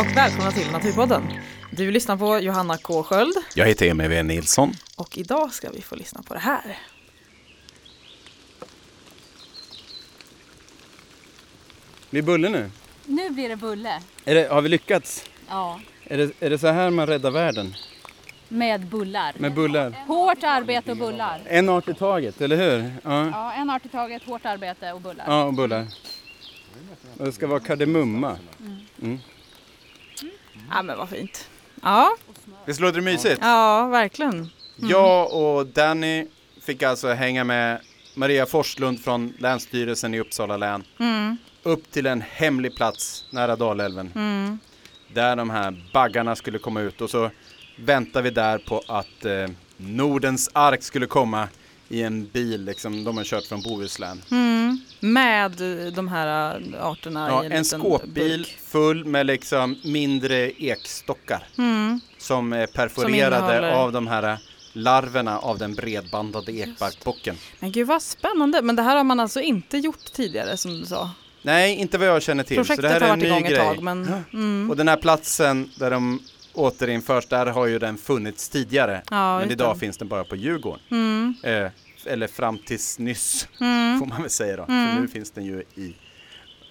Och välkomna till Naturpodden. Du lyssnar på Johanna K Sköld Jag heter Emil V Nilsson. och idag ska vi få lyssna på det här. Blir bulle nu? Nu blir det bulle. Är det, har vi lyckats? Ja, Är det, är det så här man räddar världen? med bullar. Med bullar? Hårt arbete och bullar. En art i taget, eller hur? Ja, Ja, en art i taget, hårt arbete och bullar. ja och bullar. Och det ska vara kardemumma. Ja men vad fint. Ja, Visst låter det mysigt? ja verkligen. Jag och Danny fick alltså hänga med Maria Forslund från Länsstyrelsen i Uppsala län Mm. upp till en hemlig plats nära Dalälven. Mm. Där de här baggarna skulle komma ut och så väntar vi där på att eh, Nordens ark skulle komma i en bil, liksom, de har kört från Bohuslän. Mm. Med de här äh, arterna Ja, i en, en skåpbil burk. full med liksom mindre ekstockar Mm. som är perforerade innehåller- av de här larverna av den bredbandade ekbarkbocken. Men gud vad spännande. Men det här har man alltså inte gjort tidigare som du sa. Nej, inte vad jag känner till. så Projektet det här har varit igång ett tag men mm. Och den här platsen där de återinförs, där har ju den funnits tidigare. Ja, men idag det. finns den bara på Djurgården. Mm. Eh, eller fram tills nyss, Mm. får man väl säga då. Mm. För nu finns den ju i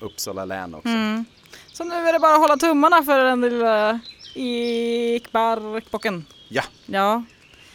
Uppsala län också. Mm. Så nu är det bara att hålla tummarna för den lilla ekbarkbocken. Ja. Ja,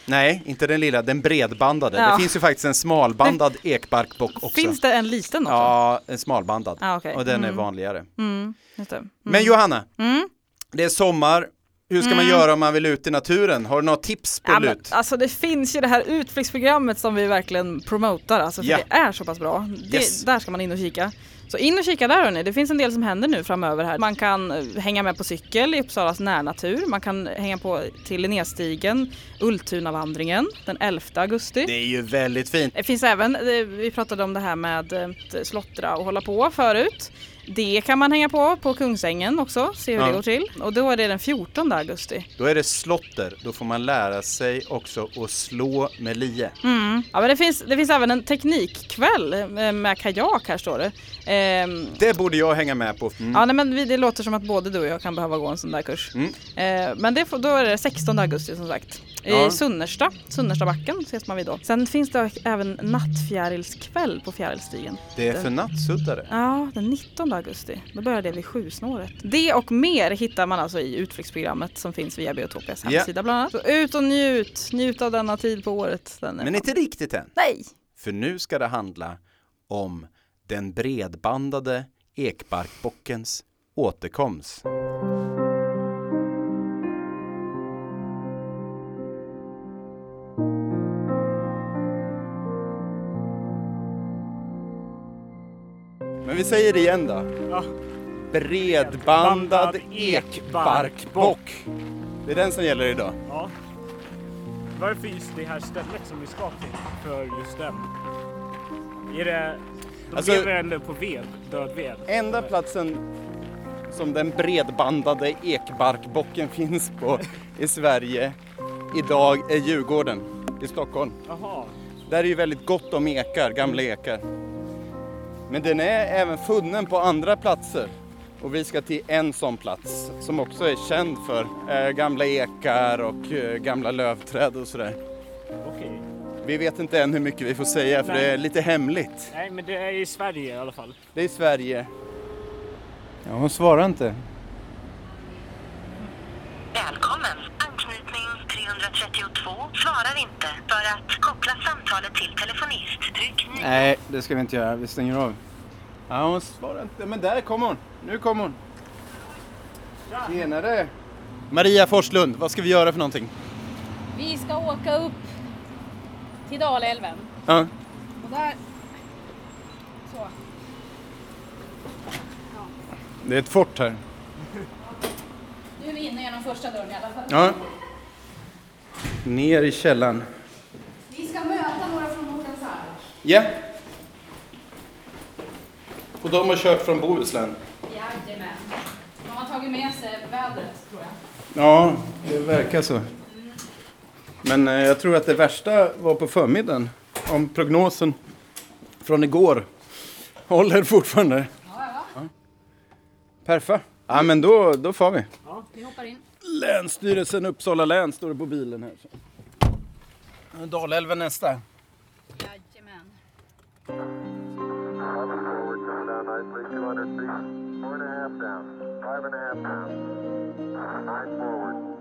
Nej, inte den lilla, den bredbandade. Ja. Det finns ju faktiskt en smalbandad ekbarkbock också. finns det en liten också? Ja, en smalbandad. Ah, okej. Och den är Mm. vanligare. Mm. Mm. Men Johanna, Mm. det är sommar. Hur ska man Mm. göra om man vill ut i naturen? Har du några tips på Ja, men, lut? alltså det finns ju det här utflyktsprogrammet som vi verkligen promotar, alltså, för Ja. det är så pass bra. Det, Yes. Där ska man in och kika. Så in och kika där hörni, det finns en del som händer nu framöver här. Man kan eh, hänga med på cykel i Uppsalas närnatur, man kan hänga på till Linnéstigen, Ultunavandringen den 11 augusti. Det är ju väldigt fint. Det finns även, eh, vi pratade om det här med eh, att slottra och hålla på förut. Det kan man hänga på på Kungsängen också, se hur Ja. det går till. Och då är det den 14 augusti. Då är det slotter. Då får man lära sig också att slå med lie. Mm. Ja, men det, finns, det finns även en teknikkväll eh, med kajak här står det. Ehm, Det borde jag hänga med på. Mm. Ja, nej, men vi- det låter som att både du och jag kan behöva gå en sån där kurs. Mm. Eh, men det, då är det 16 augusti som sagt. I Ja. Sunnersta, Sunnerstabacken ses man vid då. Sen finns det även nattfjärilskväll på Fjärilstigen. Det är för nattsuddare. Ja, den 19 augusti. Då börjar det vid sjusnåret. Det och mer hittar man alltså i utflyktsprogrammet som finns via Biotopias Ja. hemsida bland annat. Så ut och njut, njut av denna tid på året. Den Men fan- inte riktigt än. Nej! För nu ska det handla om den bredbandade ekbarkbockens återkomst. Men vi säger det igen då. Ja. Bredbandad ekbarkbock. Det är den som gäller idag. Ja. Varför just det här stället som vi ska till för just den? Är det... De Alltså- lever ändå på ved, död ved? Enda platsen som den bredbandade ekbarkbocken finns på i Sverige idag är Djurgården i Stockholm. Jaha. Där är ju väldigt gott om ekar, gamla ekar. Men den är även funnen på andra platser. Och vi ska till en sån plats som också är känd för eh, gamla ekar och eh, gamla lövträd och sådär. Okej. Vi vet inte än hur mycket vi får säga för Nej. det är lite hemligt. Nej, men det är i Sverige i alla fall. Det är Sverige. Ja, hon svarar inte. 332 svarar inte. För att koppla samtalet till telefonist, tryck 9. Nej, det ska vi inte göra. Vi stänger av. Ja, hon svarar inte. Men där kommer hon. Nu kommer hon. Tjenare! Maria Forslund, vad ska vi göra för någonting? Vi ska åka upp till Dalälven. Ja. Och där... Så. Det är ett fort här. Nu är vi inne genom första dörren i alla fall. Ja. Ner i källaren. Vi ska möta några från Nordens ark. Ja. Och de har kört från Bohuslän. Jajamän. De har tagit med sig vädret tror jag. Ja, det verkar så. Men eh, jag tror att det värsta var på förmiddagen. Om prognosen från igår håller fortfarande. Ja, ja. Perfa. Ja men då, då får vi. Vi hoppar in. Länsstyrelsen Uppsala län står det på bilen här. Dalälven nästa. Jajamän. Forward,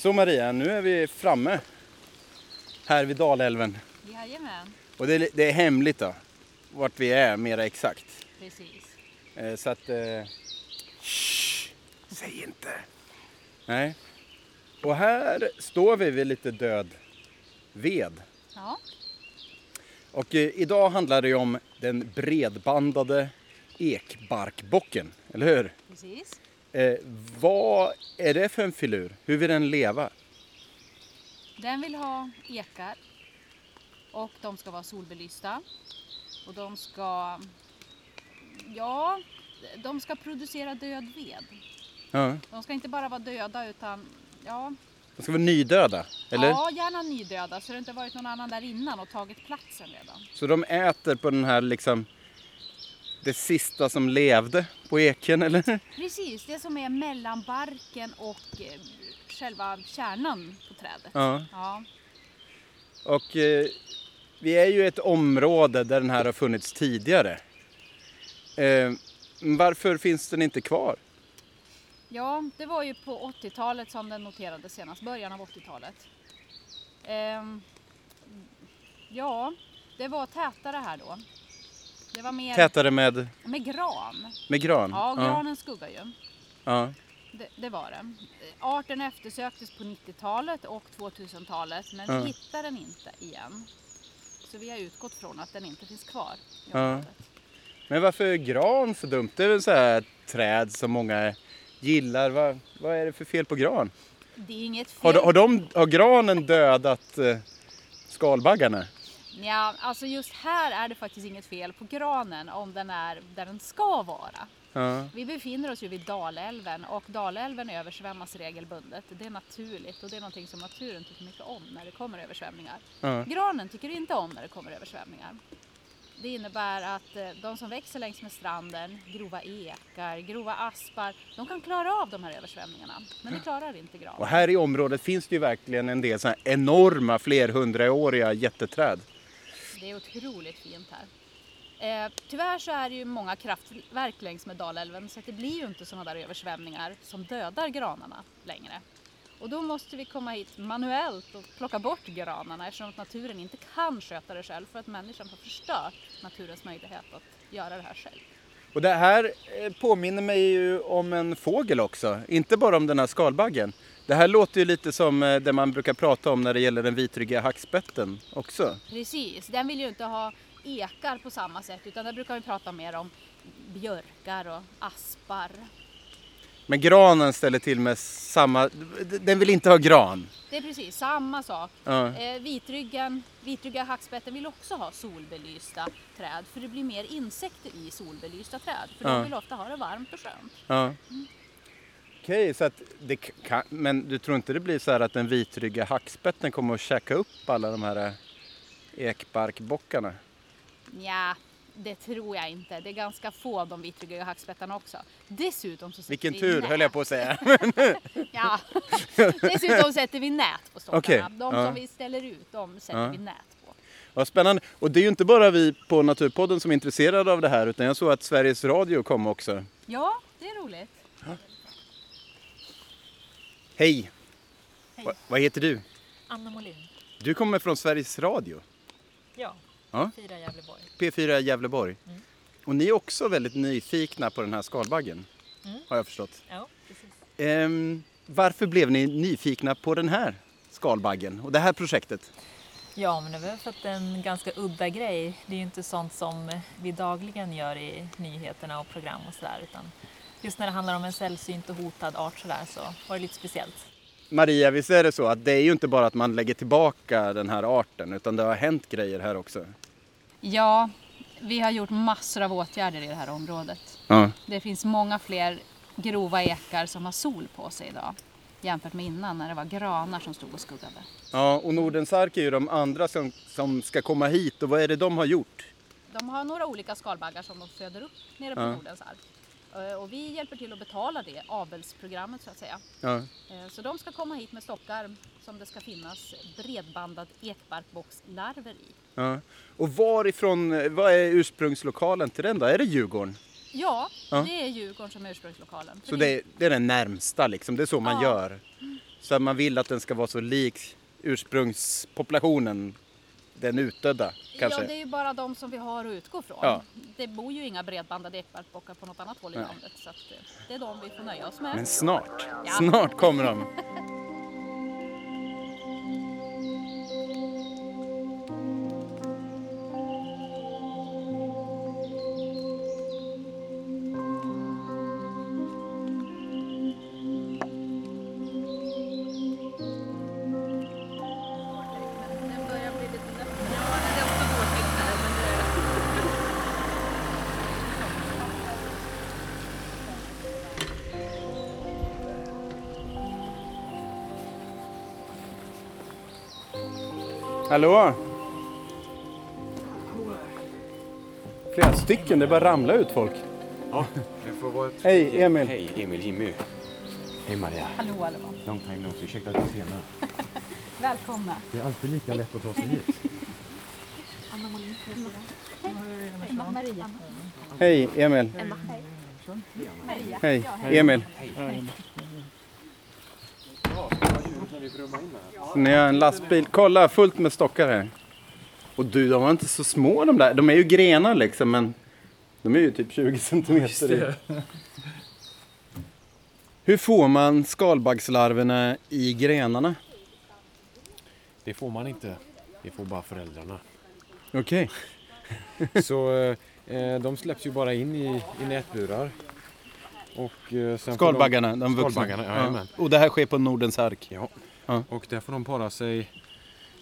Så Maria, nu är vi framme. Här vid Dalälven. Jajamän. Och det är, det är hemligt då. Vart vi är mera exakt. Precis. Eh, så att... Eh, shh, säg inte. Nej. Och här står vi vid lite död ved. Ja. Och eh, idag handlar det ju om den bredbandade ekbarkbocken, eller hur? Precis. Eh, vad är det för en filur? Hur vill den leva? Den vill ha ekar. Och de ska vara solbelysta. Och de ska... Ja, de ska producera död ved. Ja, De ska inte bara vara döda utan... Ja, de ska vara nydöda, eller? ja gärna nydöda så det inte varit någon annan där innan och tagit platsen redan. Så de äter på den här liksom det sista som levde på eken, eller? Precis, det som är mellan barken och eh, själva kärnan på trädet. Ja. Ja, Och eh, vi är ju ett område där den här har funnits tidigare. Eh, varför finns den inte kvar? Ja, det var ju på 80-talet som den noterades senast, början av 80-talet. Ehm, ja, det var tätare här då. Det var mer Tätare med, med gran. med gran? Ja, granen skuggar ju. Ja. Det, det var det. Arten eftersöktes på 90-talet och 2000-talet men Ja. vi hittar den inte igen. Så vi har utgått från att den inte finns kvar i Ja. Men varför är gran så dumt? Det är väl så här träd som många gillar. Vad, vad är det för fel på gran? Det är inget fel. Har, de- har, de, har granen dödat eh, skalbaggarna? Ja, alltså just här är det faktiskt inget fel på granen om den är där den ska vara. Ja. Vi befinner oss ju vid Dalälven och Dalälven översvämmas regelbundet. Det är naturligt och det är någonting som naturen tycker mycket om när det kommer översvämningar. Ja. Granen tycker inte om när det kommer översvämningar. Det innebär att eh, de som växer längs med stranden, grova ekar, grova aspar, de kan klara av de här översvämningarna. Men det klarar inte Och granen. här i området finns det ju verkligen en del så här enorma flerhundraåriga jätteträd. Det är otroligt fint här. Eh, tyvärr så är det ju många kraftverk längs med Dalälven så att det blir ju inte sådana där översvämningar som dödar granarna längre. Och då måste vi komma hit manuellt och plocka bort granarna eftersom att naturen inte kan sköta det själv för att människan har förstört naturens möjlighet att göra det här själv. Och det här eh, påminner mig ju om en fågel också, inte bara om den här skalbaggen. Det här låter ju lite som eh, det man brukar prata om när det gäller den vitryggiga hackspetten också. Precis, den vill ju inte ha ekar på samma sätt utan där brukar vi prata mer om björkar och aspar. Men granen ställer till med samma, den vill inte ha gran. Det är precis samma sak. Ja. Eh, vitryggen, vitrygga hackspetten vill också ha solbelysta träd för det blir mer insekter i solbelysta träd. För Ja. de vill ofta ha det varmt och skönt. Ja. Okej, så att det kan, men du tror inte det blir så här att den vitryggiga hackspetten kommer att käka upp alla de här eh, ekbarkbockarna? Ja, det tror jag inte. Det är ganska få av de vitryggiga hackspettarna också. Dessutom så Vilken vi tur nät. höll jag på att säga. Ja. Dessutom sätter vi nät på stockarna. Okej, De ja. som vi ställer ut, de sätter Ja. vi nät på. Vad spännande. Och det är ju inte bara vi på Naturpodden som är intresserade av det här utan jag såg att Sveriges Radio kom också. Ja, det är roligt. Hej! Va, vad heter du? Anna Molin. Du kommer från Sveriges Radio, Ja. Ja. Fyra Gävleborg. P4 Gävleborg. Och ni är också väldigt nyfikna på den här skalbaggen, Mm. har jag förstått. Ja, precis. Ehm, varför blev ni nyfikna på den här skalbaggen och det här projektet? Ja, men det väl för att det är en ganska udda grej. Det är ju inte sånt som vi dagligen gör i nyheterna och program och sådär. Utan just när det handlar om en sällsynt och hotad art sådär så var det lite speciellt. Maria, visst är det så att det är ju inte bara att man lägger tillbaka den här arten utan det har hänt grejer här också? Ja, Vi har gjort massor av åtgärder i det här området. Ja. Det finns många fler grova ekar som har sol på sig idag jämfört med innan när det var granar som stod och skuggade. ja, och Nordens ark är ju de andra som, som ska komma hit och vad är det de har gjort? De har några olika skalbaggar som de föder upp nere på Ja. Nordens ark. Eh, Och vi hjälper till att betala det, avelsprogrammet så att säga. Ja. Eh, Så de ska komma hit med stockar som det ska finnas bredbandad ekbarkboxlarver i. Ja. Och varifrån, vad är ursprungslokalen till den då? Är det Djurgården? Ja, Ja. det är Djurgården som är ursprungslokalen. Så det är, det är den närmsta liksom, det är så man gör. Så man vill att den ska vara så lik ursprungspopulationen, den utdöda kanske. Ja, det är ju bara de som vi har att utgå från. Ja. Det bor ju inga bredbandade ekbarkbockar på något annat håll i Nej. landet. Så att eh, det är de vi får nöja oss med. Men snart, Ja. snart kommer de. Hallå? Flera stycken, det bara ramla ut folk. Ja, det får vara ett... Hej, Emil. Hej, Emil, Jimmy. Hej Maria. Hallå, hallå. Long time no see. Ursäkta att jag är sena. Välkomna. Det är alltid lika lätt att ta sig hit. Maria. Hej, Emil. Hej, Emil. Ni har en lastbil. Kolla, fullt med stockar här. Och du, de var inte så små de där. De är ju grenar liksom, men de är ju typ 20 centimeter. i. Hur får man skalbaggslarverna i grenarna? Det får man inte. Det får bara föräldrarna. Okej. Så eh, de släpps ju bara in i, i nätburar. Och, eh, sen får Skalbaggarna, de vuxna. Skalbaggarna, jajamän. Och det här sker på Nordens ark? Ja. Ja. Och där får de para sig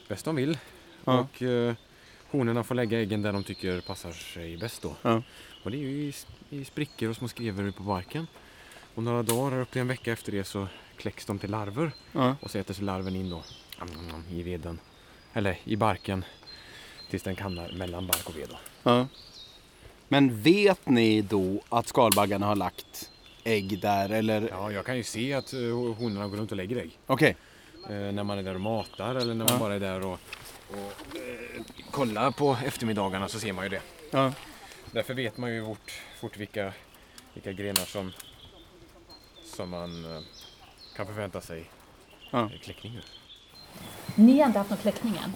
bäst de vill. Ja. Och eh, honorna får lägga äggen där de tycker passar sig bäst då. Ja. Och det är ju i, i sprickor och små skrevor på barken. Och några dagar, upp till en vecka efter det så kläcks de till larver. Och så äter sig larven in då i veden. Eller i barken. Tills den hamnar mellan bark och ved. Då. Men vet ni då att skalbaggarna har lagt ägg där eller? Ja, jag kan ju se att eh, honorna går runt och lägger ägg. Okej. Eh, när man är där och matar eller när man Ja. bara är där och, och eh, kollar på eftermiddagarna så ser man ju det. Ja. Därför vet man ju fort, fort vilka, vilka grenar som, som man eh, kan förvänta sig Ja. eh, kläckning ur. Ni har inte haft någon kläckning än?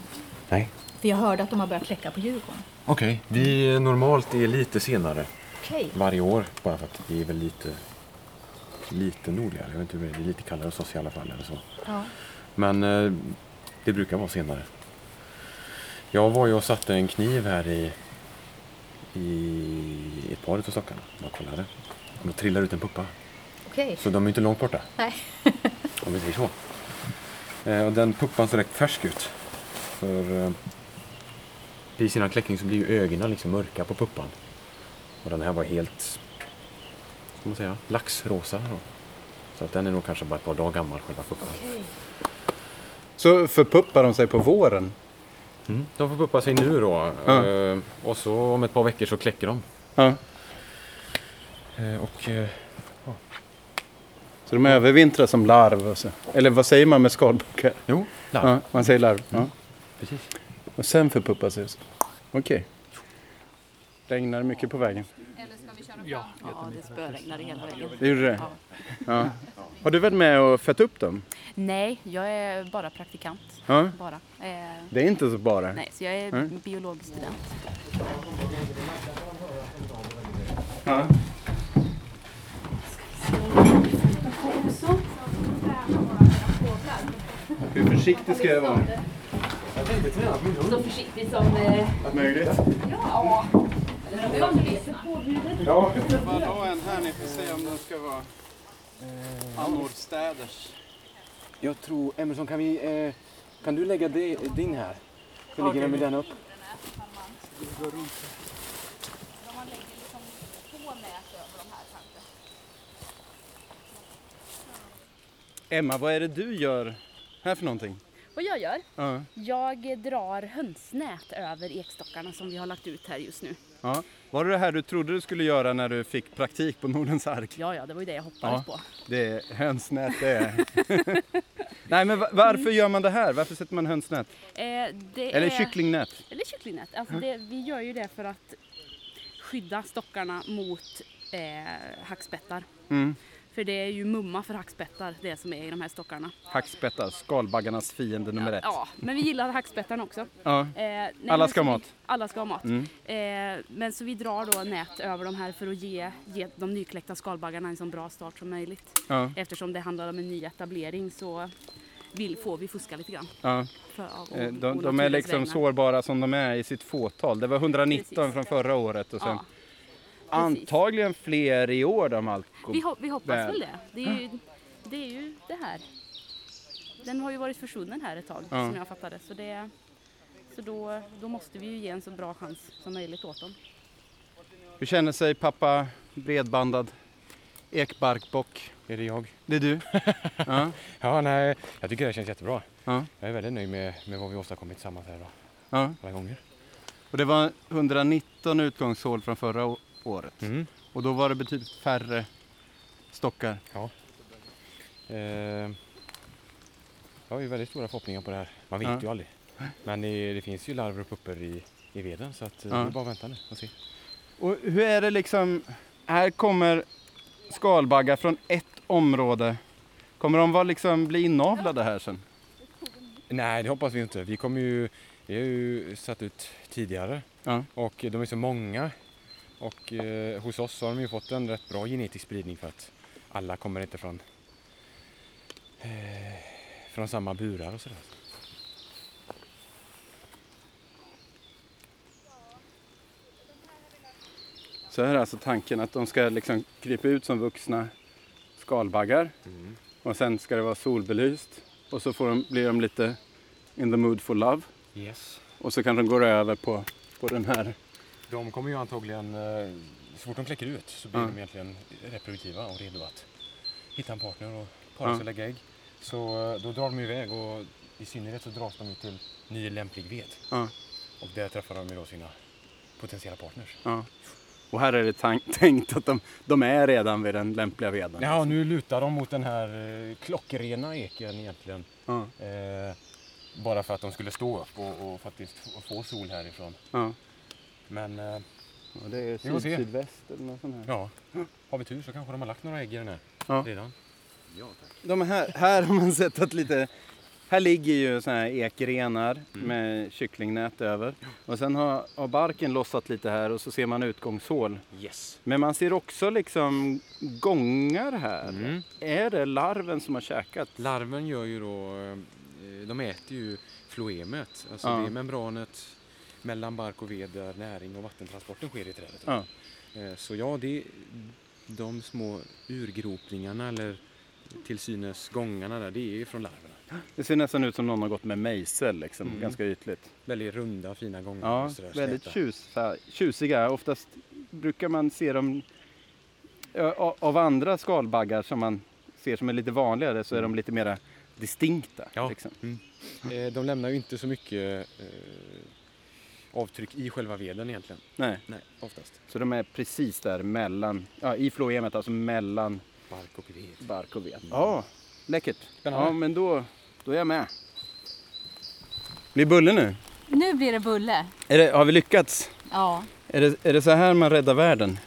Nej. För jag hörde att de har börjat kläcka på Djurgården. Okej, vi normalt är lite senare Okej. varje år bara för att vi är väl lite, lite nordligare. Jag vet inte hur det är, det är lite kallare hos oss i alla fall. Eller så. Ja. Men eh, det brukar vara senare. Jag var ju och satte en kniv här i, i ett par av stockarna. Man kollade. Och då trillar ut en puppa. Okej. Så de är inte långt borta. Nej. Om vi säger så. Eh, och den puppan ser rätt färsk ut. För eh, precis innan kläckning så blir ju ögonen liksom mörka på puppan. Och den här var helt, ska man säga, laxrosa. Då. Så att den är nog kanske bara ett par dagar gammal själva puppan. Så förpuppar de sig på våren? Mm. De får puppa sig nu då. Ja. Eh, och så om ett par veckor så kläcker de. Ja. Eh, och eh, Så de övervintrar som larv? Och så. Eller vad säger man med skalbaggar? jo, larv. Ja, man säger larv. Ja. Precis. Och sen förpuppar sig? Okej. Regnar det mycket på vägen? Ja. Ja, det spöregnade hela vägen. Det gjorde det? Ja. Har du varit med och fött upp dem? Nej, jag är bara praktikant. Ja. Bara. Eh, Det är inte så bara? nej, så jag är Nej. biologisk student. Ja. Hur försiktig ska jag vara? Så försiktig som... Eh, möjligt? ja. Ja. Jag bara ha en här, ni får se om den ska vara annorstäders. Jag tror, Emerson kan vi, eh, kan du lägga di- din här? Så ligger den med den upp. Emma, vad är det du gör här för någonting? Vad jag gör? Ja. Jag drar hönsnät över ekstockarna som vi har lagt ut här just nu. Ja. Var det det här du trodde du skulle göra när du fick praktik på Nordens ark? Ja, ja, det var ju det jag hoppades Ja. på. Det är hönsnät det är. Nej men va- varför gör man det här? Varför sätter man hönsnät? Eh, Eller är... kycklingnät? Eller kycklingnät. Alltså det, vi gör ju det för att skydda stockarna mot eh, hackspettar. Mm. För det är ju mumma för hackspettar, det som är i de här stockarna. Hackspettar, skalbaggarnas fiende nummer ett. Ja, men vi gillar hackspettarna också. Ja. Eh, nej, Alla ska ha mat. Alla ska ha mat. Mm. Eh, men så vi drar då nät över de här för att ge, ge de nykläckta skalbaggarna en så bra start som möjligt. Ja. Eftersom det handlar om en ny etablering så vill, får vi fuska lite grann. Ja. För, Eh, å- De, å de är liksom vägnar. sårbara som de är i sitt fåtal. Det var 119 Precis. från förra året och sen Ja, antagligen fler i år allt går vi, ho- vi hoppas väl. väl det. Det är, ju, det är ju det här. Den har ju varit försvunnen här ett tag Ja. som jag fattade. Så, det, så då, då måste vi ju ge en så bra chans som möjligt åt dem. Hur känner sig pappa bredbandad ekbarkbock? Är det jag? Det är du? ja. Ja, nej, jag tycker det känns jättebra. Ja. Jag är väldigt nöjd med, med vad vi åstadkommit tillsammans här idag. ja. Alla gånger. Och det var 119 utgångshål från förra året. Mm. Och då var det betydligt färre stockar. Eh, jag har ju väldigt stora förhoppningar på det här. Man vet Ja. ju aldrig. Men det, det finns ju larver och puppor i, i veden så att, eh, Ja. det är bara att vänta nu och se. Och hur är det liksom, här kommer skalbaggar från ett område. Kommer de vara liksom bli inavlade här sen? Nej, det hoppas vi inte. Vi kommer ju, vi har ju satt ut tidigare Ja. och de är så många. Och eh, hos oss har de ju fått en rätt bra genetisk spridning för att alla kommer inte från, eh, från samma burar och sådär. Så här är alltså tanken att de ska liksom krypa ut som vuxna skalbaggar Mm. och sen ska det vara solbelyst och så får de, blir de lite in the mood for love Yes. och så kan de gå över på, på den här. De kommer ju antagligen, eh, så fort de kläcker ut så blir Ja. de egentligen reproduktiva och redo att hitta en partner och para sig och lägga ägg. Så eh, då drar de iväg och i synnerhet så dras de till ny lämplig ved. Ja. Och där träffar de ju då sina potentiella partners. Och här är det tänkt att de, de är redan vid den lämpliga veden. Ja, nu lutar de mot den här eh, klockrena eken egentligen. Eh, bara för att de skulle stå upp och, och faktiskt få, få sol härifrån. Ja. Men eh, Och det är syd, sydväst eller något sånt här. ja, har vi tur så kanske de har lagt några ägg i den här Ja. redan. De här, här har man sett att lite, här ligger ju såna här ekrenar Mm. med kycklingnät över. Och sen har, har barken lossat lite här och så ser man utgångshål. Yes. Men man ser också liksom gångar här. Mm. Är det larven som har käkat? Larven gör ju då, eh, de äter ju floemet, alltså Ja. det är membranet mellan bark och ved där näring och vattentransporten sker i trädet. Ja. Eh, Så ja, det är de små urgropningarna eller till synes gångarna där, det är ju från larverna. Det ser nästan ut som någon har gått med mejsel liksom, Mm. ganska ytligt. Väldigt runda, fina gångar. Ja, sådär, väldigt släta. tjus, så här, tjusiga. Oftast brukar man se dem av andra skalbaggar som man ser som är lite vanligare så är de lite mera distinkta. Ja. Liksom. Mm. Eh, De lämnar ju inte så mycket eh, avtryck i själva veden egentligen. Nej, Nej, oftast. så de är precis där mellan, ja, i floemet, alltså mellan Bark och ved. bark och ved. Ja, läckert. Spännande. Ja, men då, då är jag med. Blir bulle nu? Nu blir det bulle. Är det, har vi lyckats? Ja, Är det, är det så här man räddar världen?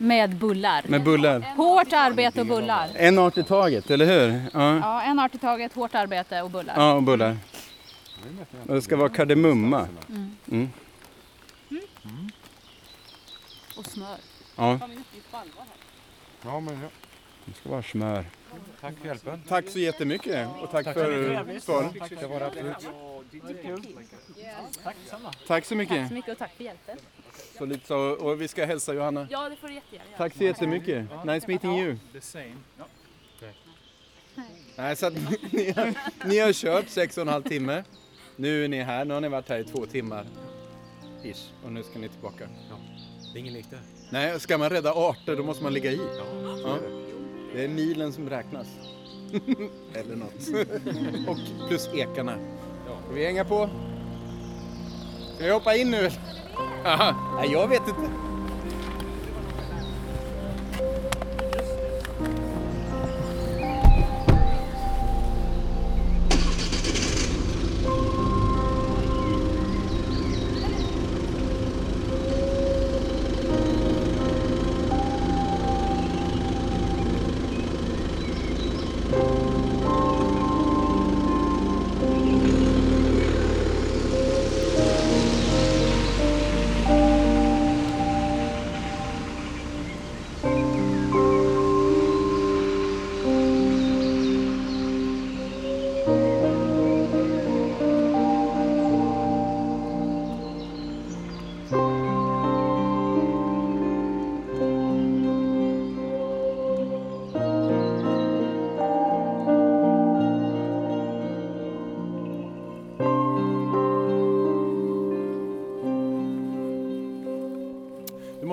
med bullar. Med bullar? Hårt arbete och bullar. En art i taget, eller hur? Ja, Ja, en art i taget, hårt arbete och bullar. ja och bullar. Och det ska vara kardemumma. Mm. Och smör. Ja, Ja, men ja. det ska vara smör. Tack för hjälpen. Tack så jättemycket och tack, för svaren. Det var absolut. Tack så mycket. Tack så mycket och tack för hjälpen. Så lite så, och vi ska hälsa Johanna. Ja, det får du jättegärna. Tack så jättemycket. Nice meeting you. Nej, så att ni, har, ni har kört sex och en halv timme. Nu är ni här. Nu har ni varit här i två timmar. Ish. Och nu ska ni tillbaka. Det Det är ingen lek där. Nej, ska man rädda arter då måste man ligga i. Ja, så Ja. är det. Det är milen som räknas. Eller något. Och plus ekarna. Ska vi hänga på? Ska vi hoppa in nu? Aha. Nej, jag vet inte.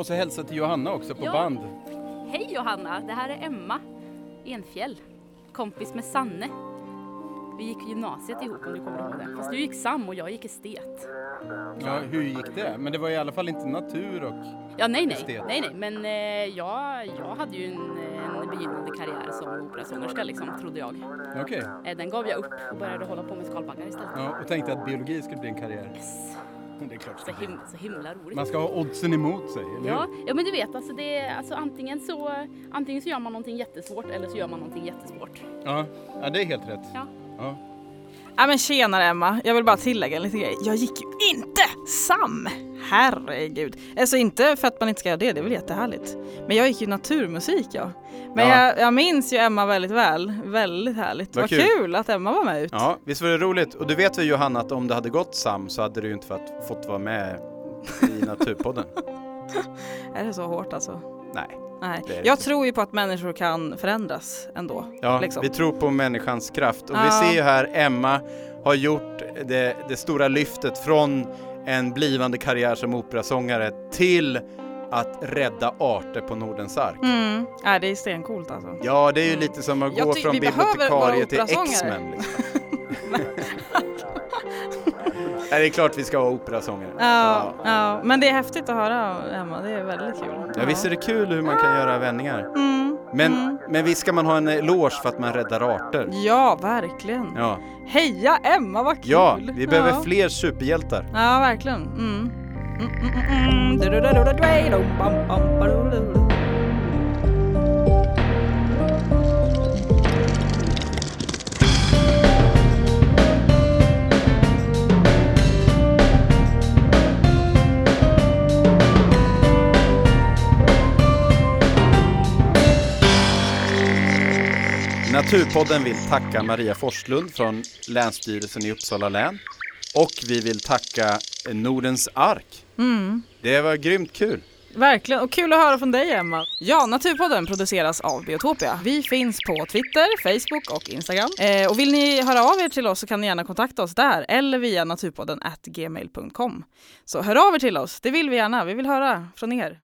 Måste hälsa till Johanna också på Ja. band. Hej Johanna, det här är Emma Enfjäll, kompis med Sanne. Vi gick gymnasiet ihop om du kommer ihåg det. Fast du gick SAM och jag gick estet. Ja, hur gick det? Men det var i alla fall inte natur och... Ja, nej, nej, Estet. nej, nej, men eh, jag, jag hade ju en, en begynnande karriär som operasångerska liksom, trodde jag. Okej. Eh, den gav jag upp och började hålla på med skalbaggar istället. Ja, och tänkte att biologi skulle bli en karriär. Yes. Det är klart. Så, him, så himla roligt. Man ska ha oddsen emot sig, eller Ja, hur? ja, men du vet, alltså det är, alltså antingen, så, antingen så gör man någonting jättesvårt eller så gör man någonting jättesvårt. Ja, ja det är helt rätt. Ja. Ja. Ja men tjenare Emma, jag vill bara tillägga en liten grej. Jag gick ju inte SAM! Herregud. Alltså inte för att man inte ska göra det, det är väl jättehärligt. Men jag gick ju naturmusik ja. Men Ja. jag, jag minns ju Emma väldigt väl. Väldigt härligt. Vad Vad kul. kul. att Emma var med ut. Ja, visst var det roligt? Och du vet väl Johanna att om det hade gått Sam så hade du ju inte fått, fått vara med i Naturpodden. Är det så hårt alltså? Nej. Nej. Det är det Jag inte. tror ju på att människor kan förändras ändå. Ja, liksom. vi tror på människans kraft. Och vi Ja. ser ju här Emma har gjort det, det stora lyftet från en blivande karriär som operasångare till att rädda arter på Nordens ark. Mm. Ja, det är stencoolt alltså. Ja, det är ju lite som att gå från vi bibliotekarie till. X-Men. Liksom. Nej, det är klart vi ska vara operasångare. Ja, ja, men det är häftigt att höra Emma, det är väldigt kul. Ja, visst är det kul hur man kan göra vändningar. Mm. Men, Mm. men visst ska man ha en eloge för att man räddar arter. Ja, verkligen. Ja, Heja Emma, vad kul! ja vi behöver ja. fler superhjältar. Ja, verkligen. Mm. Naturpodden vill tacka Maria Forslund från Länsstyrelsen i Uppsala län. Och vi vill tacka Nordens ark. Mm. Det var grymt kul. Verkligen, och kul att höra från dig Emma. Ja, Naturpodden produceras av Biotopia. Vi finns på Twitter, Facebook och Instagram. Eh, och vill ni höra av er till oss så kan ni gärna kontakta oss där eller via naturpodden at gmail.com. Så hör av er till oss, det vill vi gärna. Vi vill höra från er.